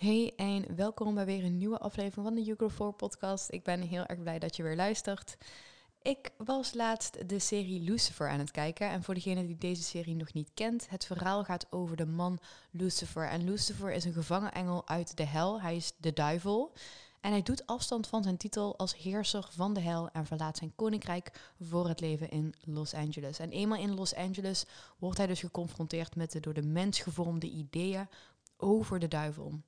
Hey en welkom bij weer een nieuwe aflevering van de Yugo 4 podcast. Ik ben heel erg blij dat je weer luistert. Ik was laatst de serie Lucifer aan het kijken. En voor degene die deze serie nog niet kent, het verhaal gaat over de man Lucifer. En Lucifer is een gevangen engel uit de hel. Hij is de duivel. En hij doet afstand van zijn titel als heerser van de hel en verlaat zijn koninkrijk voor het leven in Los Angeles. En eenmaal in Los Angeles wordt hij dus geconfronteerd met de door de mens gevormde ideeën over de duivel.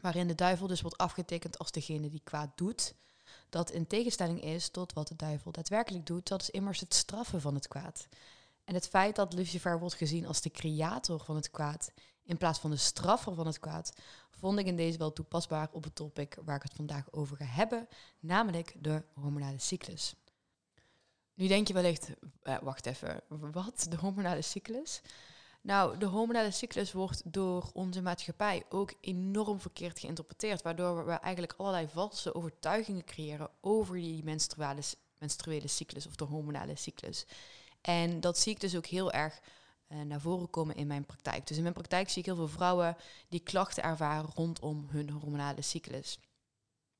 Waarin de duivel dus wordt afgetekend als degene die kwaad doet. Dat in tegenstelling is tot wat de duivel daadwerkelijk doet, dat is immers het straffen van het kwaad. En het feit dat Lucifer wordt gezien als de creator van het kwaad in plaats van de straffer van het kwaad, vond ik in deze wel toepasbaar op het topic waar ik het vandaag over ga hebben, namelijk de hormonale cyclus. Nu denk je wellicht, eh, wacht even, wat? De hormonale cyclus? Nou, de hormonale cyclus wordt door onze maatschappij ook enorm verkeerd geïnterpreteerd, waardoor we eigenlijk allerlei valse overtuigingen creëren over die menstruale, menstruele cyclus of de hormonale cyclus. En dat zie ik dus ook heel erg uh, naar voren komen in mijn praktijk. Dus in mijn praktijk zie ik heel veel vrouwen die klachten ervaren rondom hun hormonale cyclus.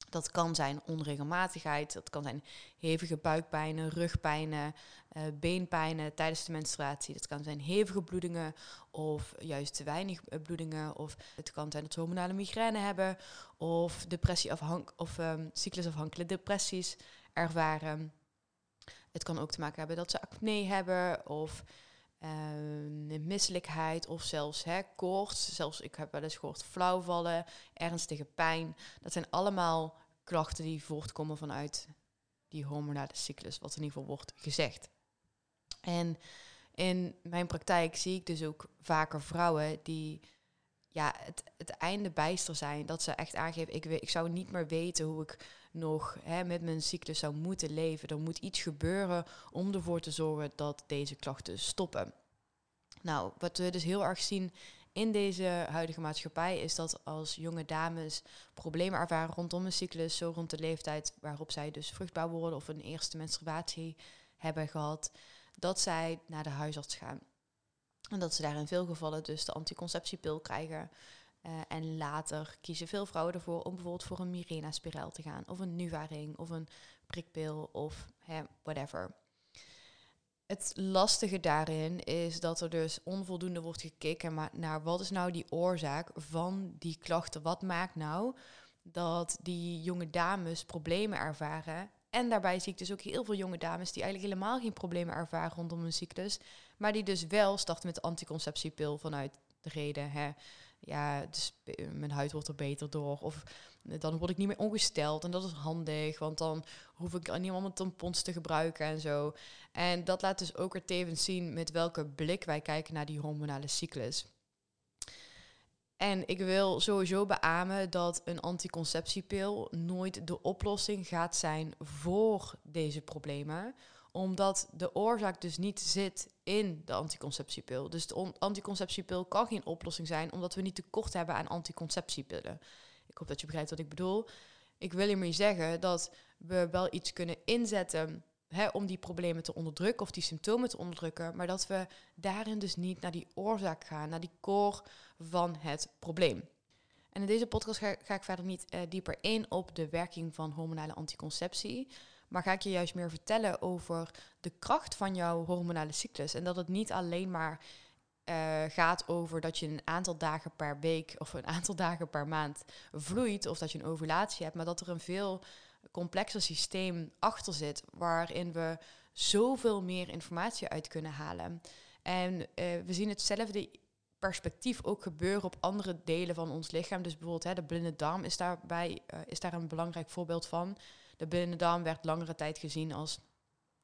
Dat kan zijn onregelmatigheid, dat kan zijn hevige buikpijnen, rugpijnen, uh, beenpijnen tijdens de menstruatie. Dat kan zijn hevige bloedingen of juist te weinig eh, bloedingen. Of het kan zijn dat ze hormonale migraine hebben of, depressieafhank of um, cyclusafhankelijke depressies ervaren. Het kan ook te maken hebben dat ze acne hebben of uh, misselijkheid of zelfs hè, koorts. Zelfs ik heb wel eens gehoord flauwvallen, ernstige pijn. Dat zijn allemaal klachten die voortkomen vanuit die hormonale cyclus, wat in ieder geval wordt gezegd. En in mijn praktijk zie ik dus ook vaker vrouwen die ja, het, het einde bijster zijn. Dat ze echt aangeven, ik, ik zou niet meer weten hoe ik nog hè, met mijn cyclus zou moeten leven. Er moet iets gebeuren om ervoor te zorgen dat deze klachten stoppen. Nou, wat we dus heel erg zien in deze huidige maatschappij is dat als jonge dames problemen ervaren rondom een cyclus, zo rond de leeftijd waarop zij dus vruchtbaar worden of een eerste menstruatie hebben gehad, dat zij naar de huisarts gaan. En dat ze daar in veel gevallen dus de anticonceptiepil krijgen. Uh, en later kiezen veel vrouwen ervoor om bijvoorbeeld voor een Mirena-spiraal te gaan, of een Nuvaring, of een prikpil, of hè, whatever. Het lastige daarin is dat er dus onvoldoende wordt gekeken naar wat is nou die oorzaak van die klachten. Wat maakt nou dat die jonge dames problemen ervaren? En daarbij zie ik dus ook heel veel jonge dames die eigenlijk helemaal geen problemen ervaren rondom hun cyclus, maar die dus wel starten met de anticonceptiepil vanuit de reden, hè, ja, dus mijn huid wordt er beter door. Of dan word ik niet meer ongesteld. En dat is handig, want dan hoef ik niet allemaal tampons te gebruiken en zo. En dat laat dus ook weer tevens zien met welke blik wij kijken naar die hormonale cyclus. En ik wil sowieso beamen dat een anticonceptiepil nooit de oplossing gaat zijn voor deze problemen omdat de oorzaak dus niet zit in de anticonceptiepil. Dus de anticonceptiepil kan geen oplossing zijn, omdat we niet tekort hebben aan anticonceptiepillen. Ik hoop dat je begrijpt wat ik bedoel. Ik wil hiermee zeggen dat we wel iets kunnen inzetten om die problemen te onderdrukken of die symptomen te onderdrukken, maar dat we daarin dus niet naar die oorzaak gaan, naar die core van het probleem. En in deze podcast ga, ik verder niet uh, dieper in op de werking van hormonale anticonceptie. Maar ga ik je juist meer vertellen over de kracht van jouw hormonale cyclus. En dat het niet alleen maar uh, gaat over dat je een aantal dagen per week of een aantal dagen per maand vloeit. Of dat je een ovulatie hebt. Maar dat er een veel complexer systeem achter zit. Waarin we zoveel meer informatie uit kunnen halen. En uh, we zien hetzelfde perspectief ook gebeuren op andere delen van ons lichaam. Dus bijvoorbeeld hè, de blinde darm is, daarbij, uh, is daar een belangrijk voorbeeld van. De blinde darm werd langere tijd gezien als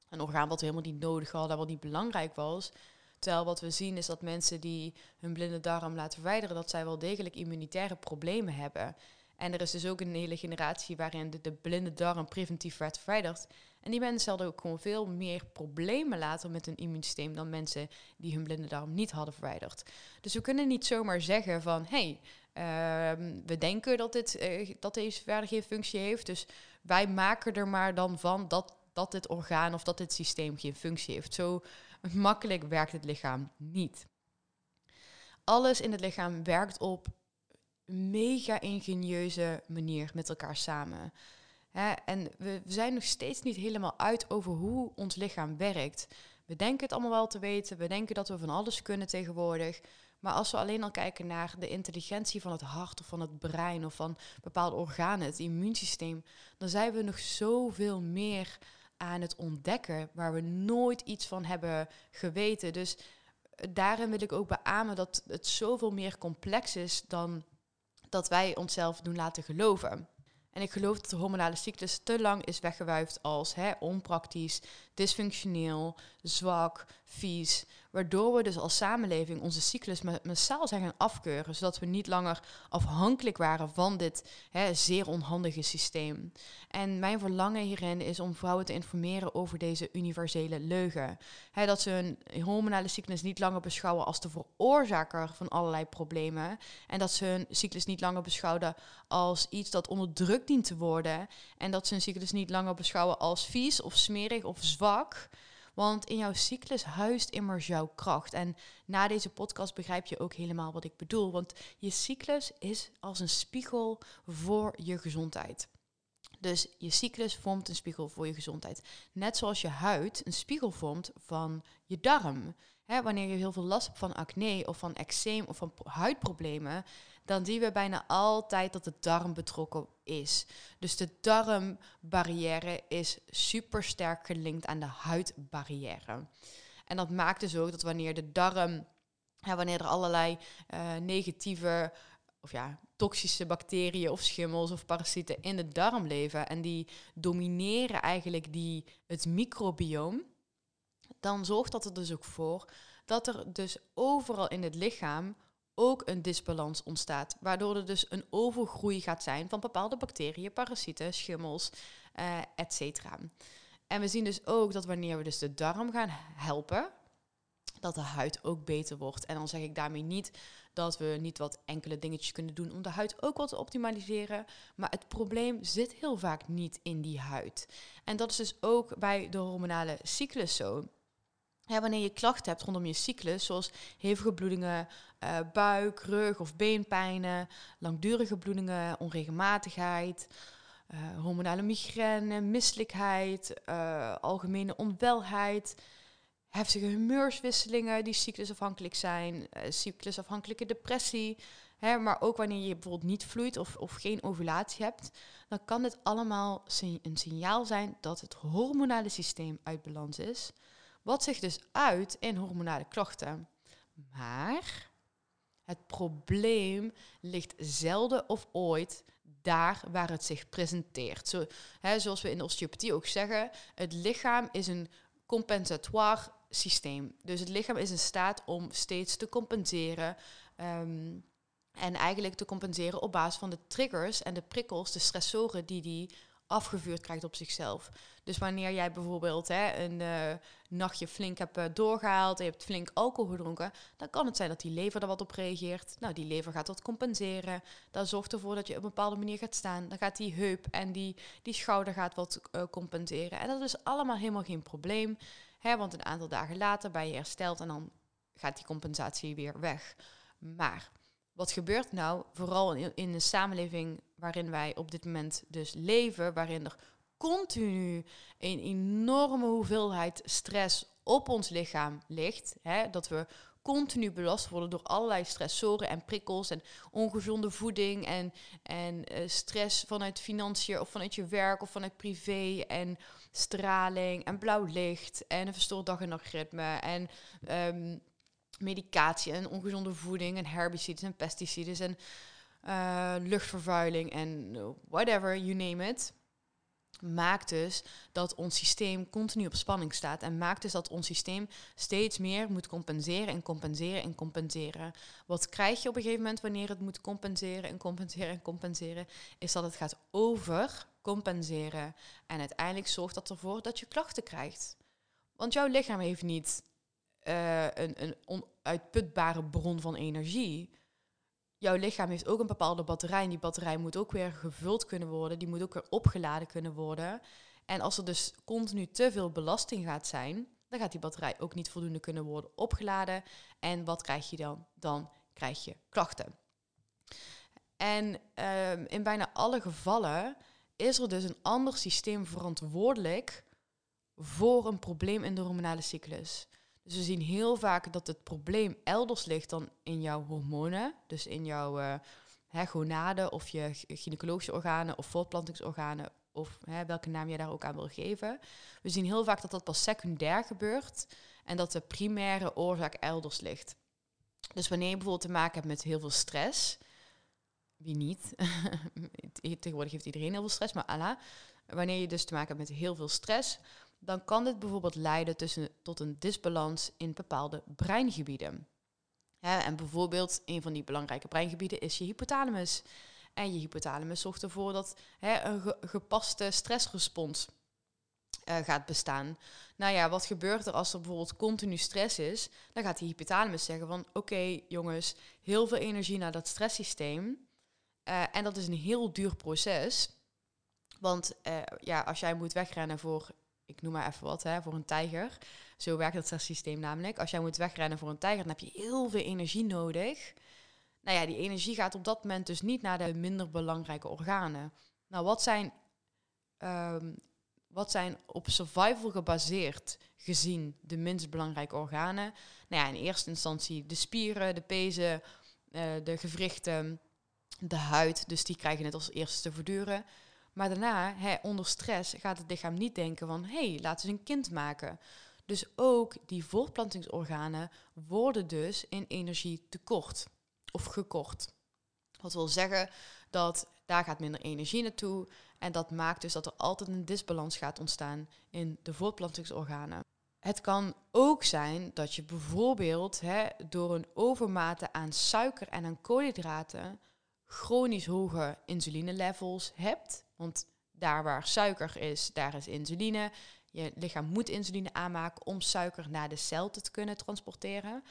een orgaan wat helemaal niet nodig hadden, wat niet belangrijk was. Terwijl wat we zien is dat mensen die hun blinde darm laten verwijderen, dat zij wel degelijk immunitaire problemen hebben. En er is dus ook een hele generatie waarin de, de blinde darm preventief werd verwijderd. En die mensen hadden ook gewoon veel meer problemen later met hun immuunsysteem dan mensen die hun blinde darm niet hadden verwijderd. Dus we kunnen niet zomaar zeggen van hé, hey, uh, we denken dat, dit, uh, dat deze verder geen functie heeft. Dus wij maken er maar dan van dat, dat dit orgaan of dat dit systeem geen functie heeft. Zo makkelijk werkt het lichaam niet. Alles in het lichaam werkt op mega ingenieuze manier met elkaar samen. Hè, en we, zijn nog steeds niet helemaal uit over hoe ons lichaam werkt. We denken het allemaal wel te weten, we denken dat we van alles kunnen tegenwoordig. Maar als we alleen al kijken naar de intelligentie van het hart of van het brein of van bepaalde organen, het immuunsysteem, dan zijn we nog zoveel meer aan het ontdekken waar we nooit iets van hebben geweten. Dus daarin wil ik ook beamen dat het zoveel meer complex is dan dat wij onszelf doen laten geloven. En ik geloof dat de hormonale cyclus te lang is weggewuifd als hè, onpraktisch, dysfunctioneel, zwak, vies. Waardoor we dus als samenleving onze cyclus massaal zijn gaan afkeuren. Zodat we niet langer afhankelijk waren van dit hè, zeer onhandige systeem. En mijn verlangen hierin is om vrouwen te informeren over deze universele leugen. Hè, dat ze hun hormonale cyclus niet langer beschouwen als de veroorzaker van allerlei problemen. En dat ze hun cyclus niet langer beschouwen als iets dat onderdrukt dient te worden. En dat ze hun cyclus niet langer beschouwen als vies of smerig of zwak. Want in jouw cyclus huist immers jouw kracht. En na deze podcast begrijp je ook helemaal wat ik bedoel. Want je cyclus is als een spiegel voor je gezondheid. Dus je cyclus vormt een spiegel voor je gezondheid. Net zoals je huid een spiegel vormt van je darm. wanneer je heel veel last hebt van acne of van eczeem of van huidproblemen, dan zien we bijna altijd dat de darm betrokken is. Dus de darmbarrière is super sterk gelinkt aan de huidbarrière. En dat maakt dus ook dat wanneer de darm, ja, wanneer er allerlei uh, negatieve of ja, toxische bacteriën of schimmels of parasieten in de darm leven en die domineren eigenlijk die, het microbioom, dan zorgt dat er dus ook voor dat er dus overal in het lichaam ook een disbalans ontstaat. Waardoor er dus een overgroei gaat zijn van bepaalde bacteriën, parasieten, schimmels, uh, et cetera. En we zien dus ook dat wanneer we dus de darm gaan helpen, dat de huid ook beter wordt. En dan zeg ik daarmee niet dat we niet wat enkele dingetjes kunnen doen om de huid ook wat te optimaliseren. Maar het probleem zit heel vaak niet in die huid. En dat is dus ook bij de hormonale cyclus zo. Ja, wanneer je klachten hebt rondom je cyclus, zoals hevige bloedingen, uh, buik, rug of beenpijnen, langdurige bloedingen, onregelmatigheid, uh, hormonale migraine, misselijkheid, uh, algemene onwelheid, heftige humeurswisselingen die cyclusafhankelijk zijn, cyclusafhankelijke depressie. Hè, maar ook wanneer je bijvoorbeeld niet vloeit of, of geen ovulatie hebt, dan kan dit allemaal een signaal zijn dat het hormonale systeem uit balans is. Wat zich dus uit in hormonale klachten. Maar het probleem ligt zelden of ooit daar waar het zich presenteert. Zo, hè, zoals we in de osteopathie ook zeggen, het lichaam is een compensatoire systeem. Dus het lichaam is in staat om steeds te compenseren. Ehm, en eigenlijk te compenseren op basis van de triggers en de prikkels, de stressoren die die afgevuurd krijgt op zichzelf. Dus wanneer jij bijvoorbeeld hè, een uh, nachtje flink hebt uh, doorgehaald je hebt flink alcohol gedronken, dan kan het zijn dat die lever er wat op reageert. Nou, die lever gaat dat compenseren. Dat zorgt ervoor dat je op een bepaalde manier gaat staan. Dan gaat die heup en die, die schouder gaat wat uh, compenseren. En dat is allemaal helemaal geen probleem, hè, want een aantal dagen later ben je hersteld en dan gaat die compensatie weer weg. Maar wat gebeurt nou, vooral in, in samenleving waarin wij op dit moment dus leven, waarin er continu een enorme hoeveelheid stress op ons lichaam ligt. Hè, dat we continu belast worden door allerlei stressoren en prikkels en ongezonde voeding en, en uh, stress vanuit financiën of vanuit je werk of vanuit privé en straling en blauw licht en een verstoord dag- en nachtritme en um, medicatie en ongezonde voeding en herbicides en pesticides en uh, luchtvervuiling en whatever, you name it maakt dus dat ons systeem continu op spanning staat. En maakt dus dat ons systeem steeds meer moet compenseren en compenseren en compenseren. Wat krijg je op een gegeven moment wanneer het moet compenseren en compenseren en compenseren? Is dat het gaat overcompenseren. En uiteindelijk zorgt dat ervoor dat je klachten krijgt. Want jouw lichaam heeft niet uh, een, een onuitputbare bron van energie jouw lichaam heeft ook een bepaalde batterij. En die batterij moet ook weer gevuld kunnen worden. Die moet ook weer opgeladen kunnen worden. En als er dus continu te veel belasting gaat zijn, dan gaat die batterij ook niet voldoende kunnen worden opgeladen. En wat krijg je dan? Dan krijg je klachten. En um, in bijna alle gevallen is er dus een ander systeem verantwoordelijk voor een probleem in de hormonale cyclus. Dus we zien heel vaak dat het probleem elders ligt dan in jouw hormonen. Dus in jouw uh, of je gynaecologische organen of voortplantingsorganen of welke naam je daar ook aan wil geven. We zien heel vaak dat dat pas secundair gebeurt en dat de primaire oorzaak elders ligt. Dus wanneer je bijvoorbeeld te maken hebt met heel veel stress, wie niet? Tegenwoordig heeft iedereen heel veel stress, maar Allah. Wanneer je dus te maken hebt met heel veel stress, dan kan dit bijvoorbeeld leiden tussen, tot een disbalans in bepaalde breingebieden. en bijvoorbeeld een van die belangrijke breingebieden is je hypothalamus. En je hypothalamus zorgt ervoor dat een gepaste stressrespons uh, gaat bestaan. Nou ja, wat gebeurt er als er bijvoorbeeld continu stress is? Dan gaat die hypothalamus zeggen van oké jongens, heel veel energie naar dat stresssysteem. Uh, en dat is een heel duur proces. Want uh, ja, als jij moet wegrennen voor ik noem maar even wat, hè, voor een tijger. Zo werkt het stresssysteem namelijk. Als jij moet wegrennen voor een tijger, dan heb je heel veel energie nodig. Nou ja, die energie gaat op dat moment dus niet naar de minder belangrijke organen. Nou, wat zijn, um, wat zijn op survival gebaseerd gezien de minst belangrijke organen? Nou ja, in eerste instantie de spieren, de pezen, uh, de gewrichten, de huid. Dus die krijgen het als eerste te verduren. Maar daarna, hè, onder stress, gaat het lichaam niet denken van... hé, hey, laten we een kind maken. Dus ook die voortplantingsorganen worden dus in energie tekort of gekort. Wat wil zeggen dat daar gaat minder energie naartoe en dat maakt dus dat er altijd een disbalans gaat ontstaan in de voortplantingsorganen. Het kan ook zijn dat je bijvoorbeeld hè, door een overmate aan suiker en aan koolhydraten chronisch hoge insulinelevels hebt. Want daar waar suiker is, daar is insuline. Je lichaam moet insuline aanmaken om suiker naar de cel te kunnen transporteren.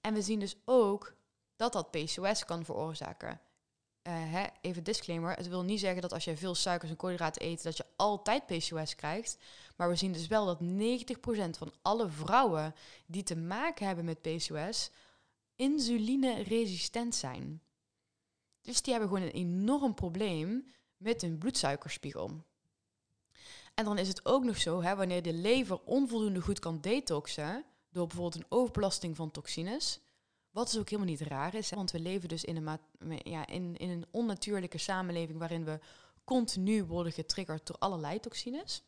En we zien dus ook dat dat PCOS kan veroorzaken. Uh, hè, even disclaimer, het wil niet zeggen dat als je veel suikers en koolhydraten eet, dat je altijd PCOS krijgt. Maar we zien dus wel dat 90% van alle vrouwen die te maken hebben met PCOS insulineresistent zijn. Dus die hebben gewoon een enorm probleem met hun bloedsuikerspiegel. En dan is het ook nog zo, hè, wanneer de lever onvoldoende goed kan detoxen, door bijvoorbeeld een overbelasting van toxines, wat dus ook helemaal niet raar is, want we leven dus in een, ja, in, in een onnatuurlijke samenleving waarin we continu worden getriggerd door allerlei toxines.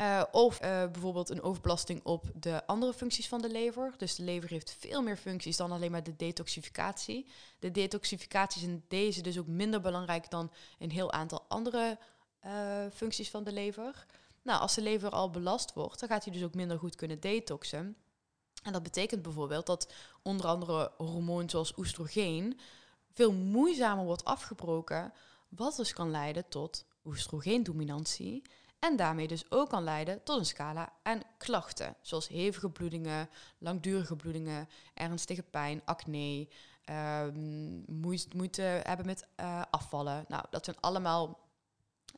Uh, of uh, bijvoorbeeld een overbelasting op de andere functies van de lever. Dus de lever heeft veel meer functies dan alleen maar de detoxificatie. De detoxificatie is in deze dus ook minder belangrijk dan een heel aantal andere uh, functies van de lever. Nou, als de lever al belast wordt, dan gaat hij dus ook minder goed kunnen detoxen. En dat betekent bijvoorbeeld dat onder andere hormoon zoals oestrogeen veel moeizamer wordt afgebroken, wat dus kan leiden tot oestrogeendominantie en daarmee dus ook kan leiden tot een scala aan klachten, zoals hevige bloedingen, langdurige bloedingen, ernstige pijn, acne, um, moeite hebben met uh, afvallen. Nou, dat zijn allemaal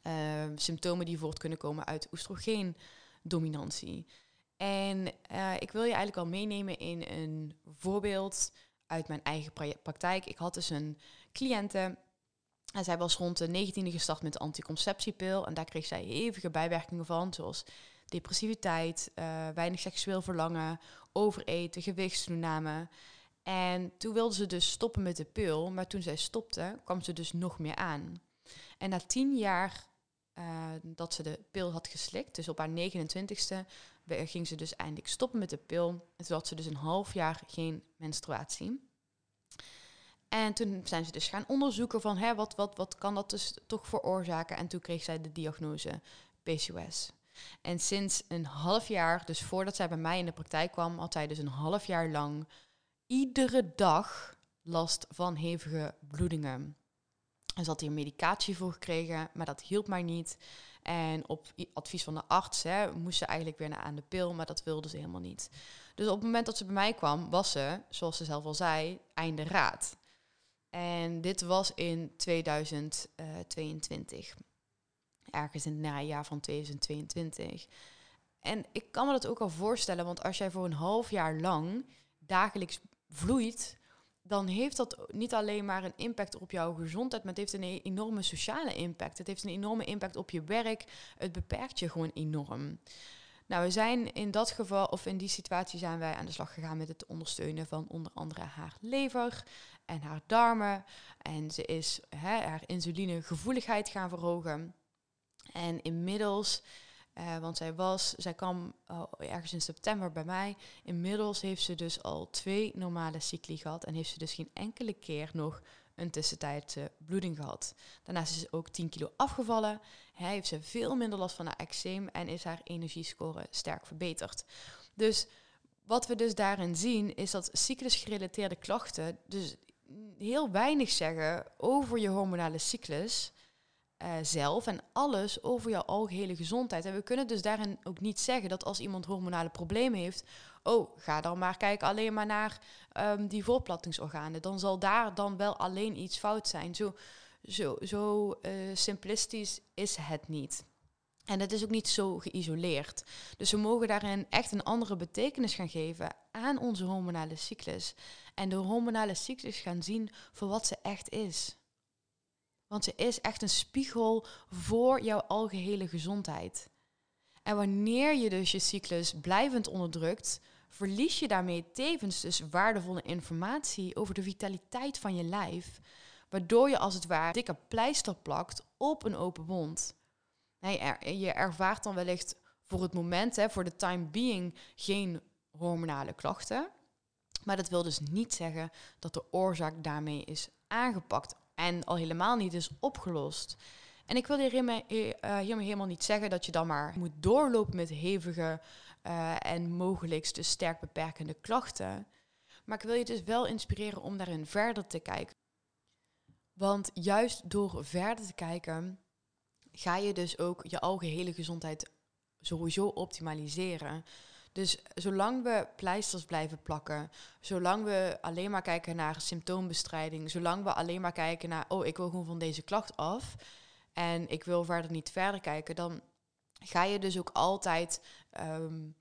uh, symptomen die voort kunnen komen uit oestrogeendominantie. En uh, ik wil je eigenlijk al meenemen in een voorbeeld uit mijn eigen praktijk. Ik had dus een cliënte en zij was rond de 19e gestart met de anticonceptiepil. En daar kreeg zij hevige bijwerkingen van, zoals depressiviteit, uh, weinig seksueel verlangen, overeten, gewichtstoename. En toen wilde ze dus stoppen met de pil, maar toen zij stopte, kwam ze dus nog meer aan. En na tien jaar uh, dat ze de pil had geslikt, dus op haar 29ste, ging ze dus eindelijk stoppen met de pil. En toen had ze dus een half jaar geen menstruatie. En toen zijn ze dus gaan onderzoeken van hè, wat, wat, wat kan dat dus toch veroorzaken. En toen kreeg zij de diagnose PCOS. En sinds een half jaar, dus voordat zij bij mij in de praktijk kwam, had zij dus een half jaar lang iedere dag last van hevige bloedingen. En ze had hier medicatie voor gekregen, maar dat hielp maar niet. En op advies van de arts hè, moest ze eigenlijk weer naar aan de pil, maar dat wilde ze helemaal niet. Dus op het moment dat ze bij mij kwam, was ze, zoals ze zelf al zei, einde raad. En dit was in 2022. Ergens in het najaar van 2022. En ik kan me dat ook al voorstellen, want als jij voor een half jaar lang dagelijks vloeit, dan heeft dat niet alleen maar een impact op jouw gezondheid, maar het heeft een e-, enorme sociale impact. Het heeft een enorme impact op je werk. Het beperkt je gewoon enorm. Nou, we zijn in dat geval, of in die situatie, zijn wij aan de slag gegaan met het ondersteunen van onder andere haar lever en haar darmen. En ze is hè, haar insulinegevoeligheid gaan verhogen. En inmiddels uh, want zij was, zij kwam uh, ergens in september bij mij. Inmiddels heeft ze dus al twee normale cycli gehad en heeft ze dus geen enkele keer nog een tussentijdse bloeding gehad. Daarnaast is ze ook 10 kilo afgevallen. Hij heeft ze veel minder last van haar eczeem en is haar energiescore sterk verbeterd. Dus wat we dus daarin zien is dat cyclusgerelateerde klachten dus heel weinig zeggen over je hormonale cyclus. Uh, zelf en alles over jouw algehele gezondheid. En we kunnen dus daarin ook niet zeggen dat als iemand hormonale problemen heeft, oh, ga dan maar kijken alleen maar naar um, die voortplantingsorganen. Dan zal daar dan wel alleen iets fout zijn. Zo, zo, zo uh, simplistisch is het niet. En het is ook niet zo geïsoleerd. Dus we mogen daarin echt een andere betekenis gaan geven aan onze hormonale cyclus. En de hormonale cyclus gaan zien voor wat ze echt is. Want ze is echt een spiegel voor jouw algehele gezondheid. En wanneer je dus je cyclus blijvend onderdrukt, verlies je daarmee tevens dus waardevolle informatie over de vitaliteit van je lijf, waardoor je als het ware dikke pleister plakt op een open wond. Nee, je ervaart dan wellicht voor het moment, hè, voor de time being, geen hormonale klachten. Maar dat wil dus niet zeggen dat de oorzaak daarmee is aangepakt en al helemaal niet is opgelost. En ik wil uh, hiermee helemaal niet zeggen dat je dan maar moet doorlopen met hevige uh, en mogelijk dus sterk beperkende klachten. Maar ik wil je dus wel inspireren om daarin verder te kijken. Want juist door verder te kijken, ga je dus ook je algehele gezondheid sowieso optimaliseren. Dus zolang we pleisters blijven plakken, zolang we alleen maar kijken naar symptoombestrijding, zolang we alleen maar kijken naar, oh, ik wil gewoon van deze klacht af en ik wil verder niet verder kijken, dan ga je dus ook altijd um,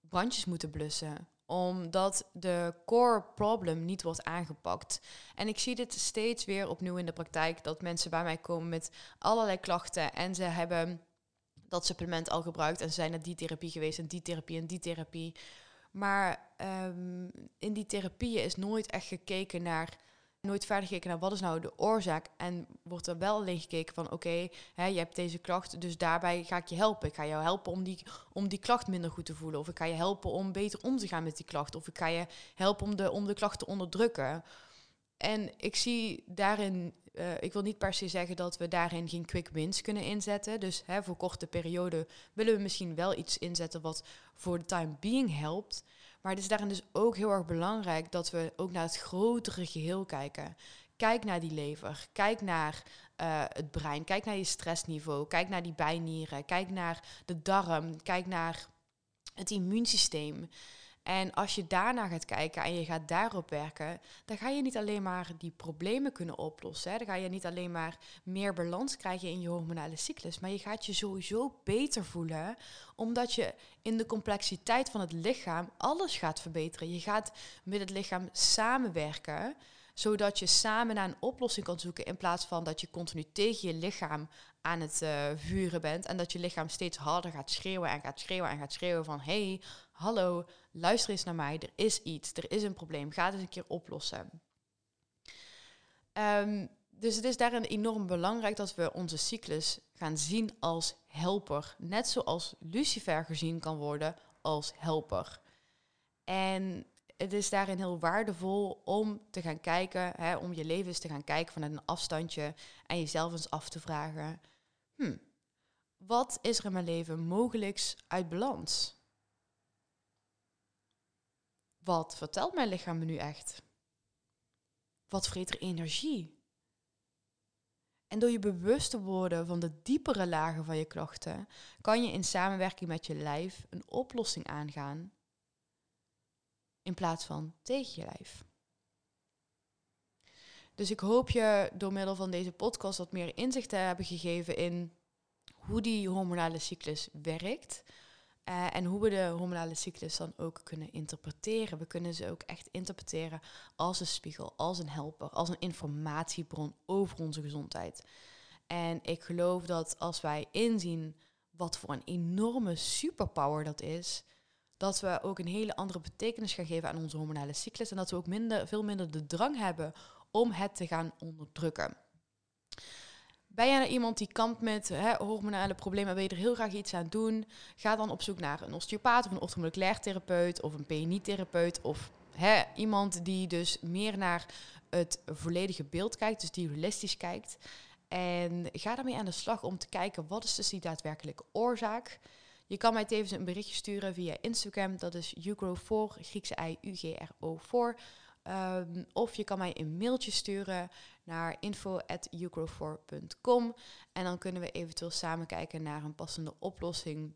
brandjes moeten blussen omdat de core problem niet wordt aangepakt. En ik zie dit steeds weer opnieuw in de praktijk, dat mensen bij mij komen met allerlei klachten en ze hebben dat supplement al gebruikt en ze zijn naar die therapie geweest en die therapie en die therapie. Maar um, in die therapieën is nooit echt gekeken naar, nooit verder gekeken naar wat is nou de oorzaak. En wordt er wel alleen gekeken van oké, je hebt deze klacht, dus daarbij ga ik je helpen. Ik ga jou helpen om die, om die klacht minder goed te voelen. Of ik ga je helpen om beter om te gaan met die klacht. Of ik ga je helpen om de, om de klacht te onderdrukken. En ik zie daarin uh, ik wil niet per se zeggen dat we daarin geen quick wins kunnen inzetten. Dus hè, voor korte periode willen we misschien wel iets inzetten wat voor de time being helpt. Maar het is daarin dus ook heel erg belangrijk dat we ook naar het grotere geheel kijken. Kijk naar die lever, kijk naar uh, het brein, kijk naar je stressniveau, kijk naar die bijnieren, kijk naar de darm, kijk naar het immuunsysteem. En als je daarna gaat kijken en je gaat daarop werken, dan ga je niet alleen maar die problemen kunnen oplossen. Hè. Dan ga je niet alleen maar meer balans krijgen in je hormonale cyclus, maar je gaat je sowieso beter voelen, omdat je in de complexiteit van het lichaam alles gaat verbeteren. Je gaat met het lichaam samenwerken zodat je samen naar een oplossing kan zoeken in plaats van dat je continu tegen je lichaam aan het uh, vuren bent en dat je lichaam steeds harder gaat schreeuwen en gaat schreeuwen en gaat schreeuwen van hey, hallo, luister eens naar mij, er is iets, er is een probleem, ga het eens een keer oplossen. Um, dus het is daarin enorm belangrijk dat we onze cyclus gaan zien als helper. Net zoals Lucifer gezien kan worden als helper. En het is daarin heel waardevol om te gaan kijken, hè, om je leven eens te gaan kijken vanuit een afstandje en jezelf eens af te vragen: hmm, wat is er in mijn leven mogelijks uit balans? Wat vertelt mijn lichaam me nu echt? Wat vreet er energie? En door je bewust te worden van de diepere lagen van je klachten, kan je in samenwerking met je lijf een oplossing aangaan in plaats van tegen je lijf. Dus ik hoop je door middel van deze podcast wat meer inzicht te hebben gegeven in hoe die hormonale cyclus werkt. Uh, en hoe we de hormonale cyclus dan ook kunnen interpreteren. We kunnen ze ook echt interpreteren als een spiegel, als een helper, als een informatiebron over onze gezondheid. En ik geloof dat als wij inzien wat voor een enorme superpower dat is, dat we ook een hele andere betekenis gaan geven aan onze hormonale cyclus en dat we ook minder, veel minder de drang hebben om het te gaan onderdrukken. Ben jij nou iemand die kampt met hè, hormonale problemen en wil je er heel graag iets aan doen? Ga dan op zoek naar een osteopaat of een orthomoleculair therapeut of een PNI-therapeut of hè, iemand die dus meer naar het volledige beeld kijkt, dus die holistisch kijkt. En ga daarmee aan de slag om te kijken wat is dus die daadwerkelijke oorzaak. Je kan mij tevens een berichtje sturen via Instagram, dat is ugrow4, Griekse I, U-G-R-O 4. Um, of je kan mij een mailtje sturen naar info.ugrow4.com en dan kunnen we eventueel samen kijken naar een passende oplossing.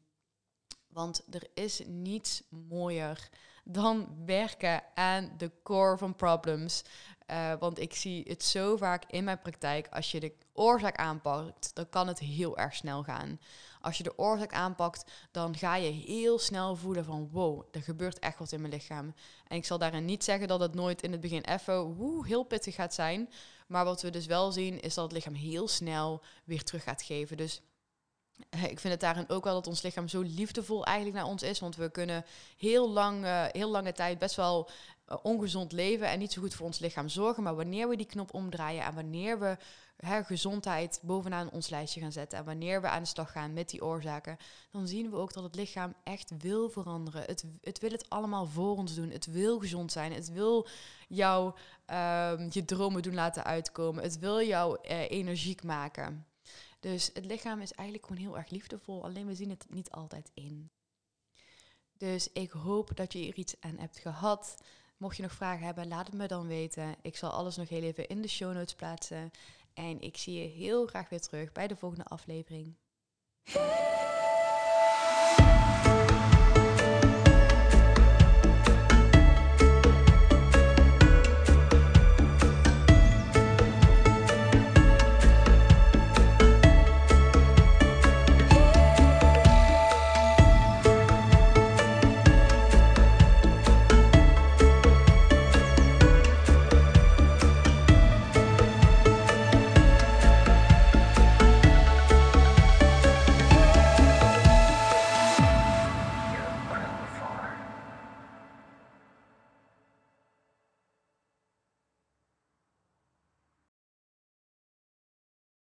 Want er is niets mooier dan werken aan de core van problems. Uh, want ik zie het zo vaak in mijn praktijk. Als je de oorzaak aanpakt, dan kan het heel erg snel gaan. Als je de oorzaak aanpakt, dan ga je heel snel voelen van wow, er gebeurt echt wat in mijn lichaam. En ik zal daarin niet zeggen dat het nooit in het begin even woe, heel pittig gaat zijn. Maar wat we dus wel zien, is dat het lichaam heel snel weer terug gaat geven. Dus eh, ik vind het daarin ook wel dat ons lichaam zo liefdevol eigenlijk naar ons is. Want we kunnen heel, lang, uh, heel lange tijd best wel uh, ongezond leven en niet zo goed voor ons lichaam zorgen. Maar wanneer we die knop omdraaien en wanneer we hè, gezondheid bovenaan ons lijstje gaan zetten. En wanneer we aan de slag gaan met die oorzaken, dan zien we ook dat het lichaam echt wil veranderen. Het, het wil het allemaal voor ons doen. Het wil gezond zijn. Het wil jou uh, je dromen doen laten uitkomen. Het wil jou uh, energiek maken. Dus het lichaam is eigenlijk gewoon heel erg liefdevol. Alleen we zien het niet altijd in. Dus ik hoop dat je hier iets aan hebt gehad. Mocht je nog vragen hebben, laat het me dan weten. Ik zal alles nog heel even in de show notes plaatsen. En ik zie je heel graag weer terug bij de volgende aflevering.